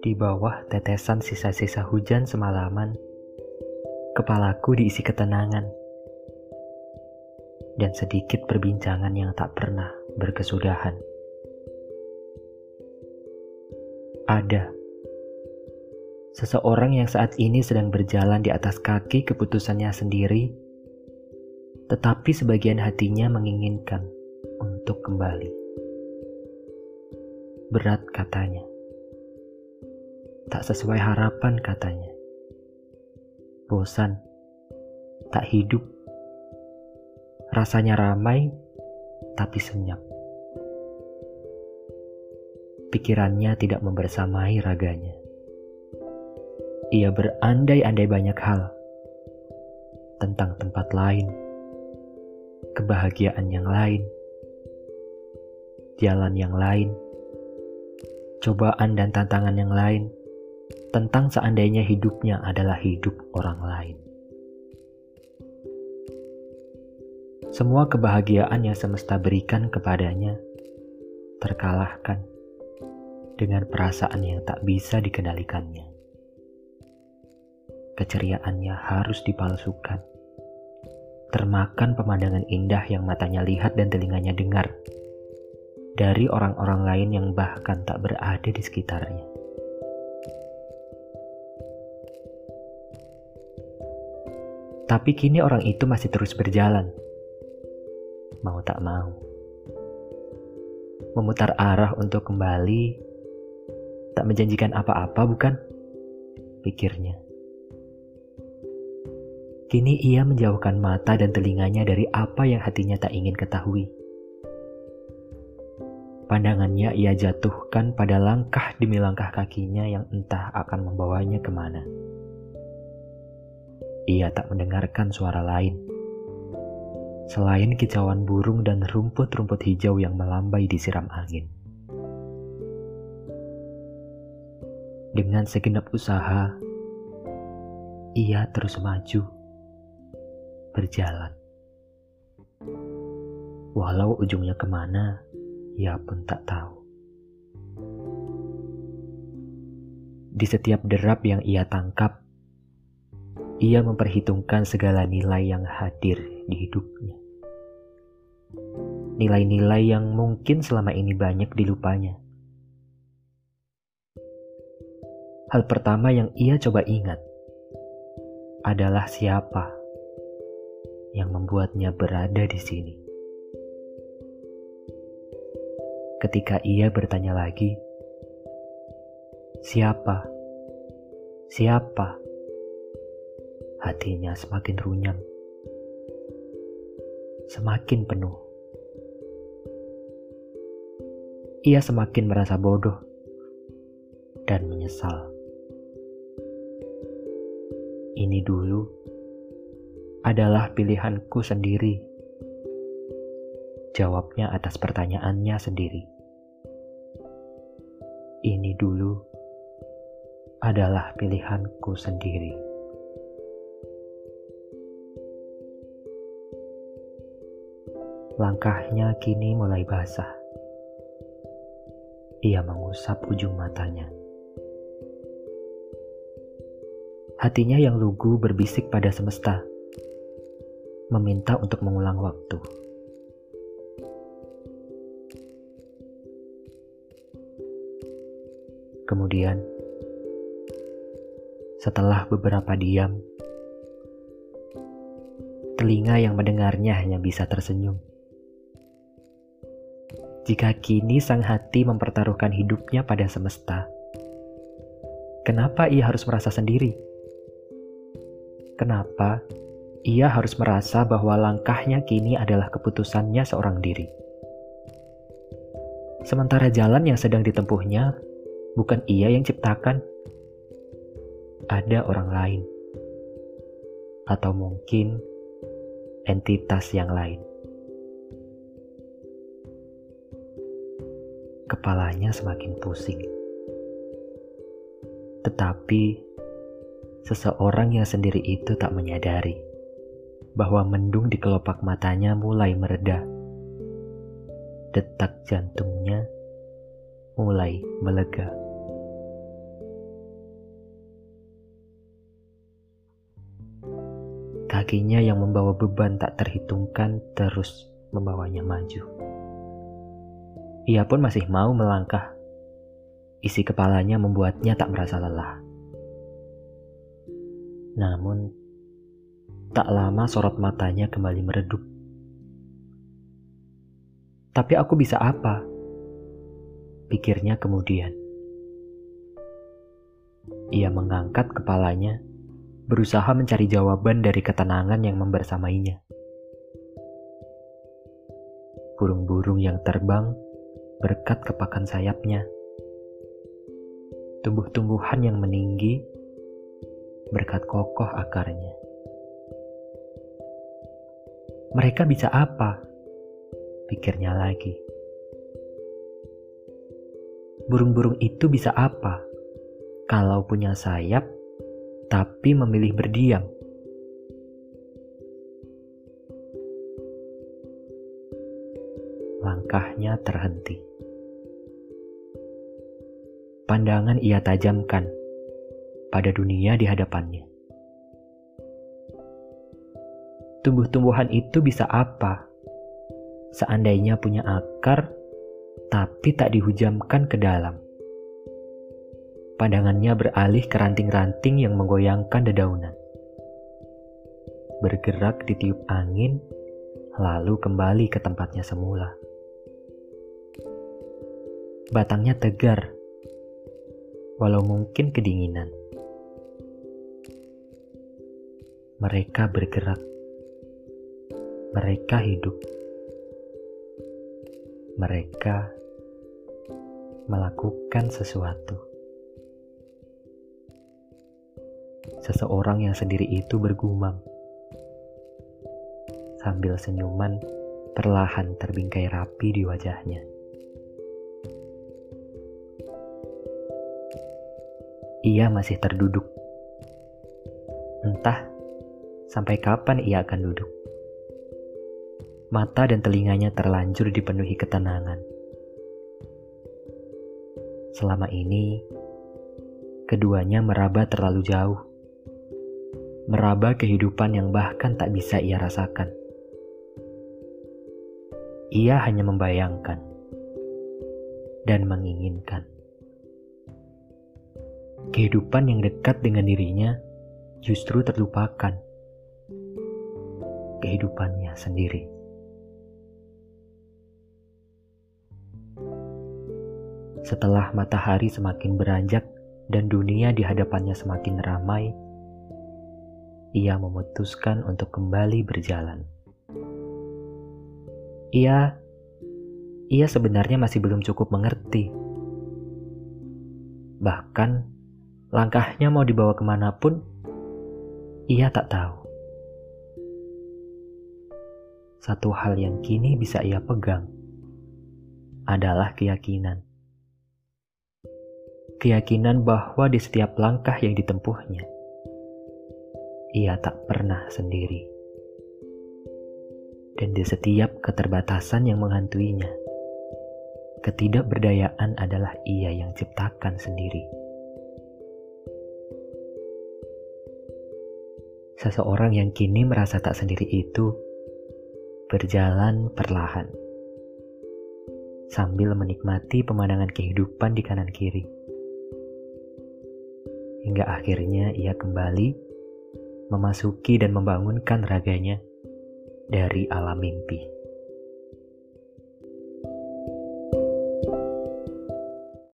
Di bawah tetesan sisa-sisa hujan semalaman, kepalaku diisi ketenangan dan sedikit perbincangan yang tak pernah berkesudahan. Ada seseorang yang saat ini sedang berjalan di atas kaki keputusannya sendiri, tetapi sebagian hatinya menginginkan untuk kembali. Berat katanya tak sesuai harapan katanya. Bosan, tak hidup. Rasanya ramai, tapi senyap. Pikirannya tidak membersamai raganya. Ia berandai-andai banyak hal tentang tempat lain, kebahagiaan yang lain, jalan yang lain, cobaan dan tantangan yang lain tentang seandainya hidupnya adalah hidup orang lain. Semua kebahagiaan yang semesta berikan kepadanya terkalahkan dengan perasaan yang tak bisa dikendalikannya. Keceriaannya harus dipalsukan, termakan pemandangan indah yang matanya lihat dan telinganya dengar dari orang-orang lain yang bahkan tak berada di sekitarnya. Tapi kini orang itu masih terus berjalan. Mau tak mau. Memutar arah untuk kembali tak menjanjikan apa-apa bukan? Pikirnya. Kini ia menjauhkan mata dan telinganya dari apa yang hatinya tak ingin ketahui. Pandangannya ia jatuhkan pada langkah demi langkah kakinya yang entah akan membawanya ke mana. Ia tak mendengarkan suara lain. Selain kicauan burung dan rumput-rumput hijau yang melambai disiram angin. Dengan segenap usaha, ia terus maju, berjalan. Walau ujungnya ke mana, ia pun tak tahu. Di setiap derap yang ia tangkap, ia memperhitungkan segala nilai yang hadir di hidupnya. Nilai-nilai yang mungkin selama ini banyak dilupanya. Hal pertama yang ia coba ingat adalah siapa yang membuatnya berada di sini. Ketika ia bertanya lagi, "Siapa? Siapa?" hatinya semakin runyam, semakin penuh. Ia semakin merasa bodoh dan menyesal. Ini dulu adalah pilihanku sendiri. Jawabnya atas pertanyaannya sendiri. Ini dulu adalah pilihanku sendiri. Langkahnya kini mulai basah. Ia mengusap ujung matanya. Hatinya yang lugu berbisik pada semesta, meminta untuk mengulang waktu. Kemudian, setelah beberapa diam, telinga yang mendengarnya hanya bisa tersenyum. Jika kini sang hati mempertaruhkan hidupnya pada semesta, kenapa ia harus merasa sendiri? Kenapa ia harus merasa bahwa langkahnya kini adalah keputusannya seorang diri? Sementara jalan yang sedang ditempuhnya bukan ia yang ciptakan, ada orang lain, atau mungkin entitas yang lain. kepalanya semakin pusing. Tetapi seseorang yang sendiri itu tak menyadari bahwa mendung di kelopak matanya mulai mereda. Detak jantungnya mulai melega. Kakinya yang membawa beban tak terhitungkan terus membawanya maju. Ia pun masih mau melangkah. Isi kepalanya membuatnya tak merasa lelah. Namun, tak lama sorot matanya kembali meredup. Tapi aku bisa apa? Pikirnya kemudian. Ia mengangkat kepalanya, berusaha mencari jawaban dari ketenangan yang membersamainya. Burung-burung yang terbang berkat kepakan sayapnya. Tumbuh-tumbuhan yang meninggi berkat kokoh akarnya. Mereka bisa apa? Pikirnya lagi. Burung-burung itu bisa apa? Kalau punya sayap, tapi memilih berdiam. Langkahnya terhenti. Pandangan ia tajamkan pada dunia di hadapannya. Tumbuh-tumbuhan itu bisa apa? Seandainya punya akar, tapi tak dihujamkan ke dalam. Pandangannya beralih ke ranting-ranting yang menggoyangkan dedaunan. Bergerak di tiup angin, lalu kembali ke tempatnya semula. Batangnya tegar, walau mungkin kedinginan. Mereka bergerak mereka hidup. Mereka melakukan sesuatu. Seseorang yang sendiri itu bergumam sambil senyuman perlahan terbingkai rapi di wajahnya. Ia masih terduduk. Entah sampai kapan ia akan duduk mata dan telinganya terlanjur dipenuhi ketenangan. Selama ini, keduanya meraba terlalu jauh, meraba kehidupan yang bahkan tak bisa ia rasakan. Ia hanya membayangkan dan menginginkan kehidupan yang dekat dengan dirinya justru terlupakan kehidupannya sendiri. Setelah matahari semakin beranjak dan dunia di hadapannya semakin ramai, ia memutuskan untuk kembali berjalan. Ia, ia sebenarnya masih belum cukup mengerti. Bahkan, langkahnya mau dibawa ke mana pun, ia tak tahu. Satu hal yang kini bisa ia pegang adalah keyakinan keyakinan bahwa di setiap langkah yang ditempuhnya, ia tak pernah sendiri. Dan di setiap keterbatasan yang menghantuinya, ketidakberdayaan adalah ia yang ciptakan sendiri. Seseorang yang kini merasa tak sendiri itu berjalan perlahan sambil menikmati pemandangan kehidupan di kanan kiri hingga akhirnya ia kembali memasuki dan membangunkan raganya dari alam mimpi.